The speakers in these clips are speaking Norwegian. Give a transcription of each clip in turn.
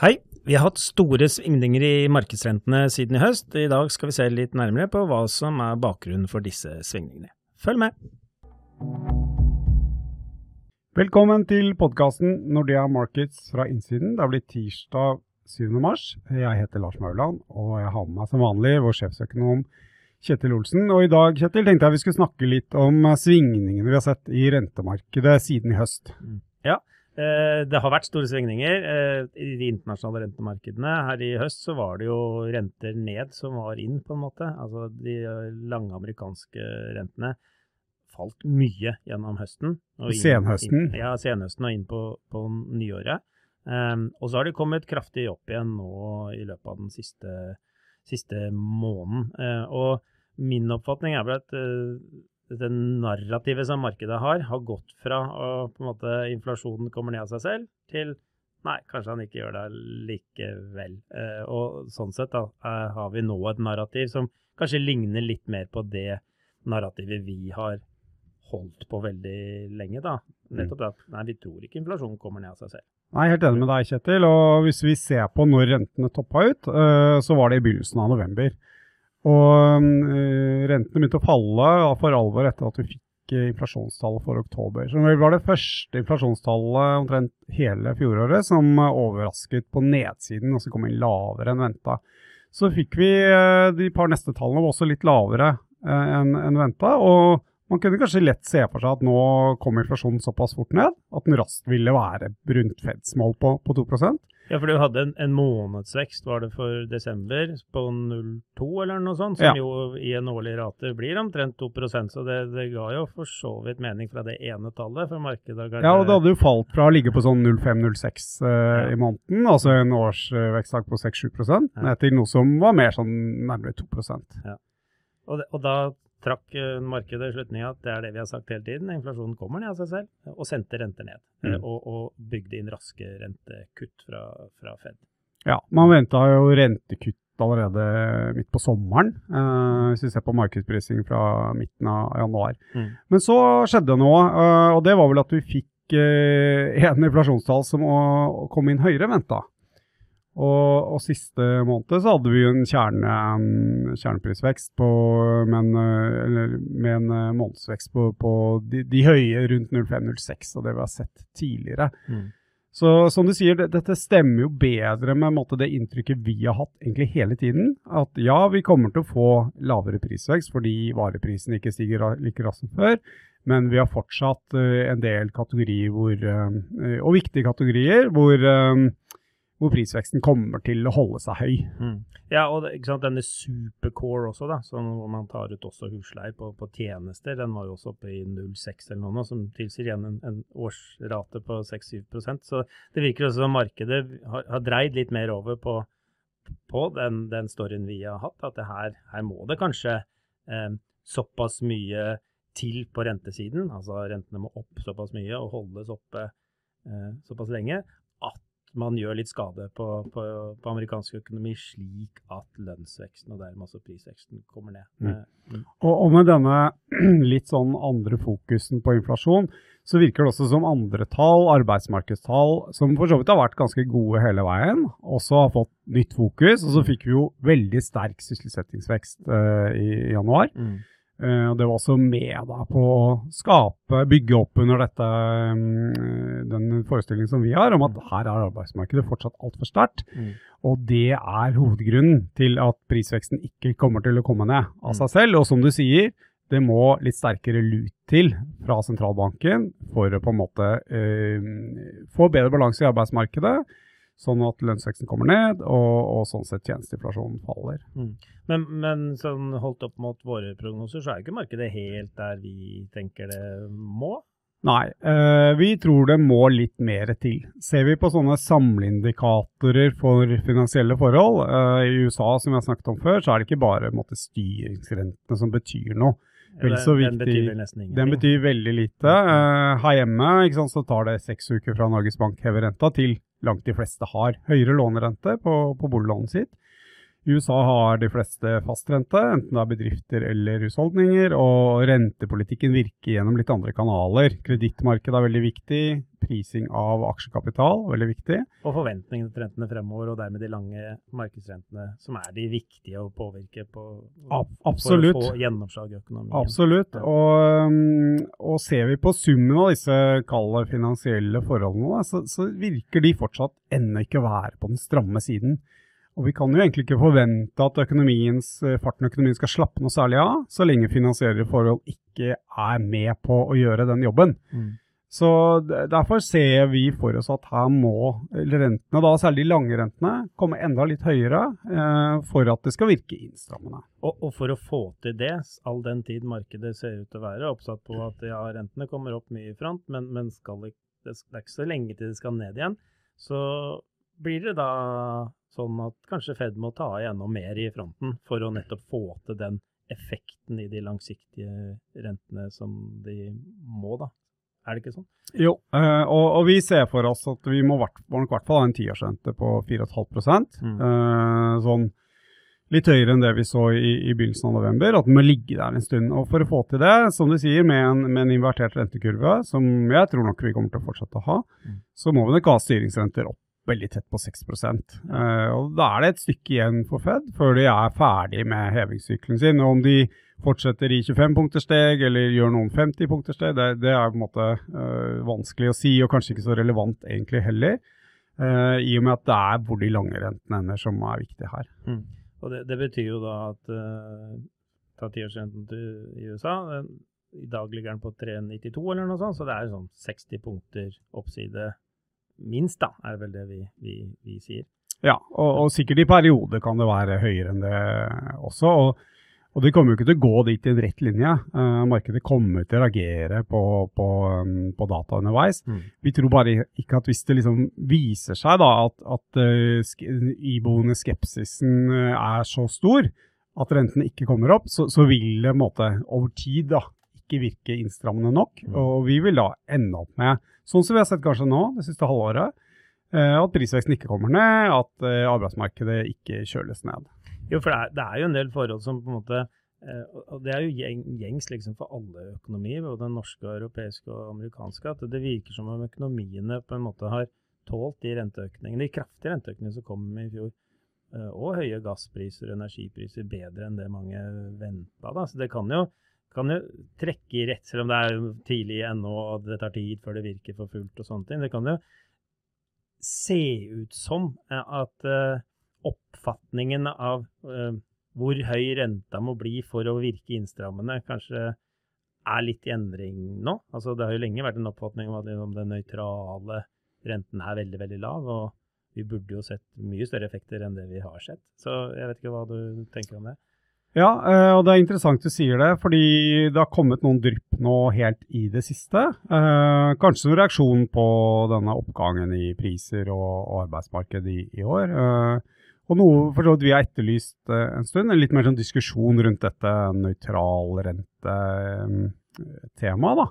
Hei, vi har hatt store svingninger i markedsrentene siden i høst. I dag skal vi se litt nærmere på hva som er bakgrunnen for disse svingningene. Følg med! Velkommen til podkasten Nordea Markets fra innsiden. Det har blitt tirsdag 7. mars. Jeg heter Lars Mauland, og jeg har med meg som vanlig vår sjefsøkonom Kjetil Olsen. Og i dag Kjetil, tenkte jeg vi skulle snakke litt om svingningene vi har sett i rentemarkedet siden i høst. Ja, det har vært store svingninger eh, i de internasjonale rentemarkedene. Her i høst så var det jo renter ned som var inn, på en måte. Altså de lange amerikanske rentene falt mye gjennom høsten. senhøsten? Inn, ja, senhøsten og inn på, på nyåret. Um, og så har de kommet kraftig opp igjen nå i løpet av den siste, siste måneden. Uh, og min oppfatning er vel at uh, dette narrativet som markedet har, har gått fra å på en måte inflasjonen kommer ned av seg selv, til nei, kanskje han ikke gjør det likevel. Eh, og sånn sett da, eh, har vi nå et narrativ som kanskje ligner litt mer på det narrativet vi har holdt på veldig lenge. da. Mm. Nettopp at nei, vi tror ikke inflasjonen kommer ned av seg selv. Nei, Helt enig med deg, Kjetil. og Hvis vi ser på når rentene toppa ut, uh, så var det i begynnelsen av november. Og øh, rentene begynte å falle for alvor etter at vi fikk eh, inflasjonstallet for oktober. Så det var det første inflasjonstallet omtrent hele fjoråret som overrasket på nedsiden, og så kom inn lavere enn venta. Så fikk vi de par neste tallene var også litt lavere enn en venta. Og man kunne kanskje lett se for seg at nå kom inflasjonen såpass fort ned at den raskt ville være rundt Feds mål på, på 2 Ja, for du hadde en, en, månedsvekst, var det for desember, på 0,2 eller noe sånt, som ja. jo i en årlig rate blir omtrent 2% så det, det, ga jo for så vidt mening fra det ene tallet. for markedet. Ja, og det hadde jo falt fra å ligge på sånn 0,5-0,6 uh, ja. i måneden, altså en årsveksttak på 6-7 ja. til noe som var mer sånn nærmere 2% ja. Og, det, og da trakk markedet i slutninga at det er det vi har sagt hele tiden. Inflasjonen kommer ned av seg selv, og sendte renter ned. Eh, mm. Og, og, bygde inn raske rentekutt fra, fra Fed. Ja, man venta jo rentekutt allerede midt på sommeren, eh, hvis vi ser på markedsprising fra midten av januar. Mm. Men så skjedde noe, eh, og det var vel at vi fikk eh, en inflasjonstall som kom inn høyere enn venta. Og, og, siste måned så hadde vi en kjerne, um, kjerneprisvekst på, med en, med en uh, månedsvekst på, på de, de, høye rundt 05-06, og det vi har sett tidligere. Mm. Så som du sier, det, dette stemmer jo bedre med måte, det inntrykket vi har hatt egentlig hele tiden. At ja, vi kommer til å få lavere prisvekst fordi vareprisene ikke stiger like raskt som før. Men vi har fortsatt uh, en del kategorier hvor, uh, og viktige kategorier hvor uh, hvor prisveksten kommer til å holde seg høy. Mm. Ja, og det, denne supercore også, da, som man tar ut også husleie på, på, tjenester, den var jo også oppe i 0,6 eller noe, som tilsier igjen en, en årsrate på 6-7 Så det virker også som markedet har, har, dreid litt mer over på, på den, den, storyen vi har hatt, at her, her, må det kanskje eh, såpass mye til på rentesiden, altså rentene må opp såpass mye og holdes oppe eh, såpass lenge, at man gjør litt skade på, på, på, amerikansk økonomi, slik at lønnsveksten og dermed også prisveksten kommer ned. Mm. Mm. Og, og, med denne litt sånn andre fokusen på inflasjon, så virker det også som andre tall, arbeidsmarkedstall, som for så vidt har vært ganske gode hele veien, også har fått nytt fokus. Og så fikk vi jo veldig sterk sysselsettingsvekst i, i januar. Mm. Uh, og Det var også med da, på å skape, bygge opp under dette, um, den forestillingen som vi har om at her er arbeidsmarkedet fortsatt altfor sterkt. Mm. Og det er hovedgrunnen til at prisveksten ikke kommer til å komme ned av seg mm. selv. Og som du sier, det må litt sterkere lut til fra sentralbanken for å på en måte eh, få bedre balanse i arbeidsmarkedet sånn at lønnsveksten kommer ned, og, og sånn sett tjenesteinflasjonen faller. Mm. Men, men sånn holdt opp mot våre prognoser, så er ikke markedet helt der vi tenker det må? Nei, eh, vi tror det må litt mer til. Ser vi på sånne samleindikatorer for finansielle forhold, eh, i USA som vi har snakket om før, så er det ikke bare måte, styringsrentene som betyr noe. Vel så viktig. Den betyr nesten ingenting. Den betyr veldig lite. Uh, her hjemme sant, så tar det seks uker fra Norges Bank hever renta til langt de fleste har høyere lånerente på, på boliglånet sitt. I USA har de fleste fastrente, enten det er bedrifter eller husholdninger, og rentepolitikken virker gjennom litt andre kanaler. Kredittmarkedet er veldig viktig, prising av aksjekapital veldig viktig. Og forventningene til rentene fremover, og dermed de lange markedsrentene, som er de viktige å påvirke på Absolutt. for å få gjennomslag i økonomien. Absolutt. Og, um, og, ser vi på summen av disse kalde finansielle forholdene, så, så virker de fortsatt ennå ikke å være på den stramme siden. Og vi kan jo egentlig ikke forvente at farten i økonomien skal slappe noe særlig av, så lenge finansielle forhold ikke er med på å gjøre den jobben. Mm. Så Derfor ser vi for oss at her må rentene, da særlig de lange rentene, komme enda litt høyere eh, for at det skal virke innstrammende. Og, og, for å få til det, all den tid markedet ser ut til å være oppsatt på at ja, rentene kommer opp mye i front, men, men det, det, er ikke så lenge til det skal ned igjen, så blir det da sånn at kanskje Fed må ta igjen noe mer i fronten for å nettopp få til den effekten i de langsiktige rentene som de må, da. Er det ikke sånn? Jo, uh, og, og, vi ser for oss at vi må i hvert fall ha en tiårsrente på 4,5 mm. uh, Sånn litt høyere enn det vi så i, i, begynnelsen av november, at den må ligge der en stund. Og For å få til det, som du sier, med en, med en invertert rentekurve, som jeg tror nok vi kommer til å fortsette å ha, mm. så må vi nok ha styringsrenter opp veldig tett på 6 uh, og Da er det et stykke igjen for Fed før de er ferdig med hevingssykkelen sin. og Om de fortsetter i 25-punktersteg eller gjør noen 50-punktersteg, det, det, er på en måte uh, vanskelig å si, og kanskje ikke så relevant egentlig heller. Uh, I og med at det er hvor de lange rentene ender som er viktig her. Mm. Og det, det, betyr jo da at uh, ta tiårsrenten i USA I dag ligger den på 3,92 eller noe sånt, så det er sånn 60 punkter oppside minst, da, er vel det vi, vi, vi sier. Ja, og, og, sikkert i perioder kan det være høyere enn det også. og, og det kommer jo ikke til å gå dit i en rett linje. Uh, markedet kommer til å reagere på, på, um, på data underveis. Mm. Vi tror bare ikke at hvis det liksom viser seg da at, at uh, iboende skepsisen uh, er så stor at rentene ikke kommer opp, så, så vil det måte, over tid da, ikke virke innstrammende nok. Mm. Og vi vil da ende opp med Sånn som vi har sett kanskje nå, det siste halvåret, eh, at prisveksten ikke kommer ned, at eh, arbeidsmarkedet ikke kjøles ned. Jo, for det er, det er jo en del forhold som på en måte eh, og Det er jo gjengs liksom for alle økonomier, både norske, europeiske og amerikanske, at det virker som om økonomiene på en måte har tålt de renteøkningene, de kraftige renteøkningene som kom i fjor. Og høye gasspriser og energipriser bedre enn det mange venta. Så det kan jo kan jo trekke i rett, selv om det er tidlig ennå og det tar tid før det virker for fullt og sånne ting. Det kan jo se ut som eh, at uh, oppfatningen av uh, hvor høy renta må bli for å virke innstrammende, kanskje er litt i endring nå. Altså, det har jo lenge vært en oppfatning om at liksom, den nøytrale renten er veldig, veldig lav. og vi burde jo sett mye større effekter enn det vi har sett. Så jeg vet ikke hva du tenker om det? Ja, eh, og det er interessant du sier det, fordi det har kommet noen drypp nå helt i det siste. Eh, kanskje som reaksjon på denne oppgangen i priser og, arbeidsmarked i, år. Eh, og noe for så vidt vi har etterlyst en stund, en litt mer sånn diskusjon rundt dette nøytral rente-temaet, da.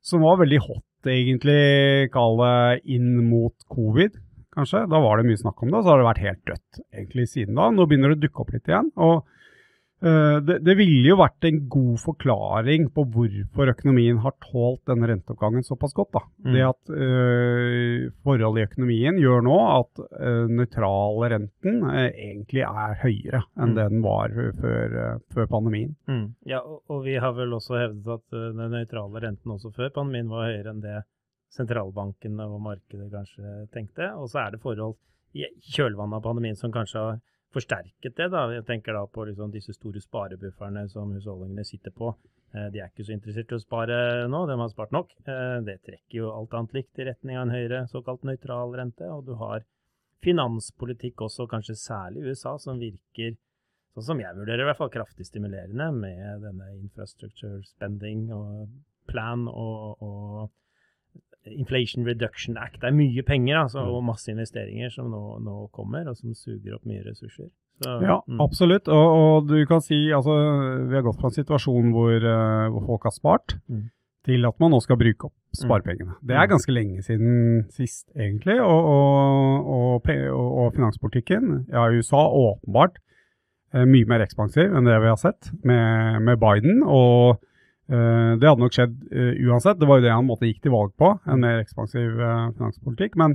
Som var veldig hot, egentlig, kall det inn mot covid, kanskje. Da var det mye snakk om det, og så har det vært helt dødt egentlig siden da. Nå begynner det å dukke opp litt igjen. og det, det, ville jo vært en god forklaring på hvorfor økonomien har tålt denne renteoppgangen såpass godt. da. Mm. Det at uh, forholdet i økonomien gjør nå at uh, nøytrale renten uh, egentlig er høyere enn mm. det den var før, før pandemien. Mm. Ja, og, og, vi har vel også hevdet at den nøytrale renten også før pandemien var høyere enn det sentralbankene og markedet kanskje tenkte. Og så er det forhold i kjølvannet av pandemien som kanskje har forsterket det. da. Jeg tenker da på liksom disse store sparebufferne som husholdningene sitter på. Eh, de er ikke så interessert i å spare nå, de har spart nok. Eh, det trekker jo alt annet likt i retning av en høyere såkalt nøytral rente. Og du har finanspolitikk også, kanskje særlig i USA, som virker sånn som jeg vurderer, i hvert fall kraftig stimulerende med denne infrastructure spending og plan og, og Inflation Reduction Act. Det er mye penger altså, mm. og masse investeringer som nå, nå, kommer, og som suger opp mye ressurser. Så, ja, mm. absolutt. Og, og, du kan si altså, vi har gått fra en situasjon hvor, uh, hvor folk har spart, mm. til at man nå skal bruke opp mm. sparepengene. Det er mm. ganske lenge siden sist, egentlig. Og, og finanspolitikken ja, USA åpenbart uh, mye mer ekspansiv enn det vi har sett med, med Biden. Og det hadde nok skjedd uansett. Det var jo det han måtte gikk til valg på, en mer ekspansiv finanspolitikk. Men,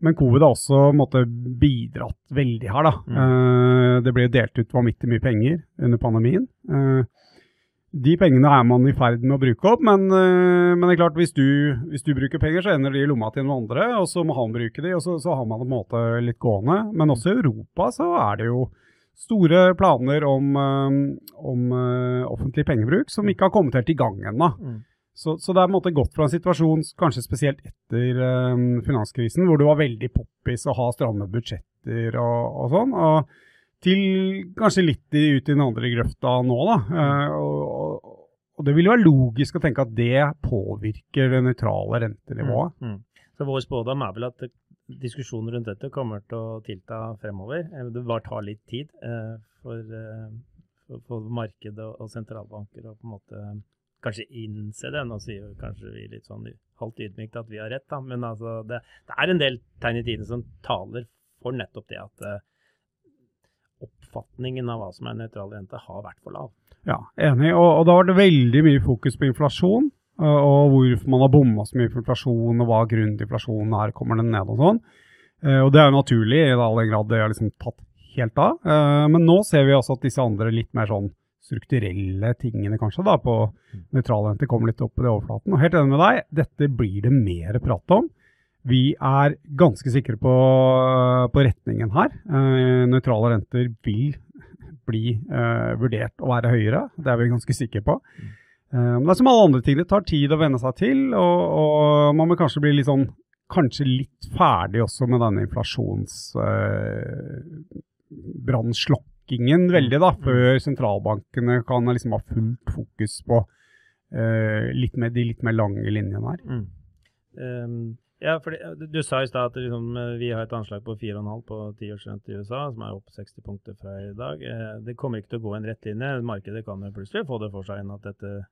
men, covid har også måtte, bidratt veldig her. da. Mm. det ble delt ut vanvittig mye penger under pandemien. Uh, de pengene er man i ferd med å bruke opp, men, eh, men det er klart hvis du, hvis du, bruker penger, så ender de i lomma til noen andre, og så må han bruke de, og så, så har man det på en måte litt gående. Men også i Europa så er det jo store planer om, eh, om uh, offentlig pengebruk som ikke har kommet helt i gang ennå. Mm. Så, så, det er på en måte gått fra en situasjon, kanskje spesielt etter um, finanskrisen, hvor det var veldig poppis å ha stramme budsjetter og, og sånn. og til kanskje litt ut i den andre grøfta nå, da. Uh, og, og, det vil jo være logisk å tenke at det påvirker det nøytrale rentenivået. Mm, mm. Så vår spådom er vel at diskusjonen rundt dette kommer til å tilta fremover. Eh, det bare tar litt tid uh, for, uh, for, for markedet og sentralbanker å på en måte kanskje innse det. Nå sier vi kanskje vi litt sånn halvt ydmykt at vi har rett, da. men altså det, det, er en del tegn i tiden som taler for nettopp det at oppfatningen av hva som er nøytral rente, har vært for lav. Ja, enig. Og, og da var det veldig mye fokus på inflasjon. Og hvorfor man har bomma så mye på inflasjon, og hva grunnen til inflasjonen er, kommer den ned og sånn. Og det er jo naturlig, i all den grad det har liksom tatt helt av. Men nå ser vi også at disse andre litt mer sånn strukturelle tingene kanskje da, på nøytralrente kommer litt opp på det overflaten. Og helt enig med deg, dette blir det mer prat om. Vi er ganske sikre på, på retningen her. Eh, nøytrale renter vil bli uh, vurdert å være høyere, det er vi ganske sikre på. Eh, men det er som alle andre ting, det tar tid å venne seg til, og, og man må kanskje bli litt sånn Kanskje litt ferdig også med denne inflasjonsbrannslokkingen eh, veldig, da, mm. før sentralbankene kan liksom ha fullt fokus på eh, litt med de litt mer lange linjene her. Mm. Um ja, for Du sa i stad at liksom, eh, vi har et anslag på 4,5 på tiårsrente i USA, som er opp 60 punkter fra i dag. Eh, det kommer ikke til å gå en rett linje. Markedet kan plutselig få det for seg at dette eh,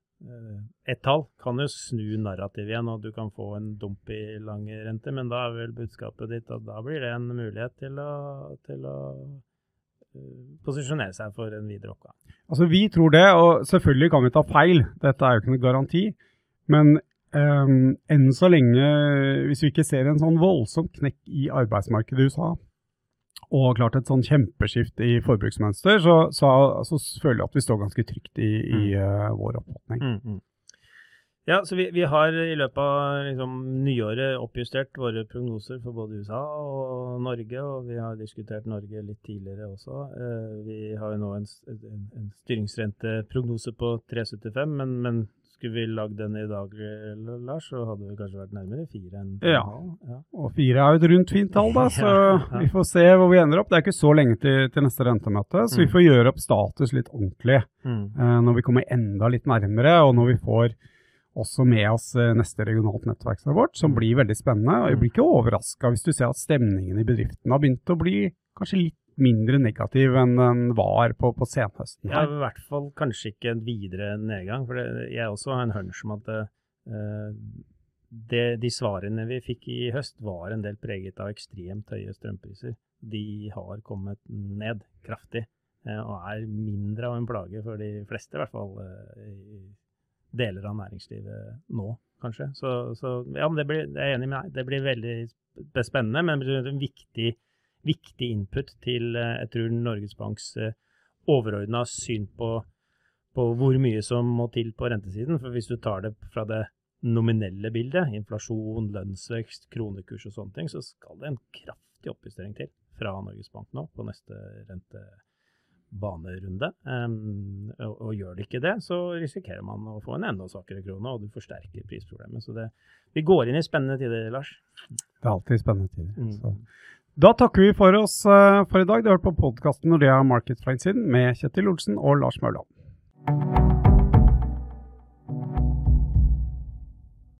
ett tall kan jo snu narrativet igjen, og du kan få en dump i lang rente. Men da er vel budskapet ditt at da blir det en mulighet til å, til å posisjonere seg for en videre oppgave. Altså Vi tror det, og selvfølgelig kan vi ta feil. Dette er jo ikke noen garanti. Men Um, enn så lenge, hvis vi ikke ser en sånn voldsom knekk i arbeidsmarkedet i USA, og klart et sånn kjempeskift i forbruksmønster, så, så, så, føler jeg at vi står ganske trygt i, i uh, vår oppfatning. Mm, mm. Ja, så vi, vi, har i løpet av liksom, nyåret oppjustert våre prognoser for både USA og Norge, og vi har diskutert Norge litt tidligere også. Uh, vi har jo nå en, en, en styringsrenteprognose på 3,75, men, men skulle vi lagd den i dag, Lars, så hadde vi kanskje vært nærmere fire enn ja. ja. Og fire er jo et rundt fint tall, da, så ja, ja. vi får se hvor vi ender opp. Det er ikke så lenge til, til neste rentemøte, så mm. vi får gjøre opp status litt ordentlig mm. eh, når vi kommer enda litt nærmere, og når vi får også med oss eh, neste regionalt nettverksrapport, som mm. blir veldig spennende. og Jeg blir ikke overraska hvis du ser at stemningen i bedriften har begynt å bli kanskje litt mindre negativ enn den var på, på senhøsten. Ja, i hvert fall kanskje ikke en videre nedgang. For det, jeg også har en hunch om at uh, det, de svarene vi fikk i høst, var en del preget av ekstremt høye strømpriser. De har kommet ned kraftig, uh, og er mindre av en plage for de fleste, i hvert fall uh, i deler av næringslivet nå, kanskje. Så, så ja, men det blir, jeg er enig med deg. Det blir veldig spennende, men det blir en viktig viktig input til eh, jeg tror Norges Banks eh, overordna syn på, på, hvor mye som må til på rentesiden. For hvis du tar det fra det nominelle bildet, inflasjon, lønnsvekst, kronekurs og sånne ting, så skal det en kraftig oppjustering til fra Norges Bank nå på neste rentebanerunde. Um, og, og, gjør det ikke det, så risikerer man å få en enda svakere krone, og du forsterker prisproblemet. Så det, vi går inn i spennende tider, Lars. Det er alltid spennende tider. Mm. Da takker vi for oss uh, for i dag. Du har hørt på podkasten Nordea Market fra innsiden med Kjetil Olsen og Lars Mørland.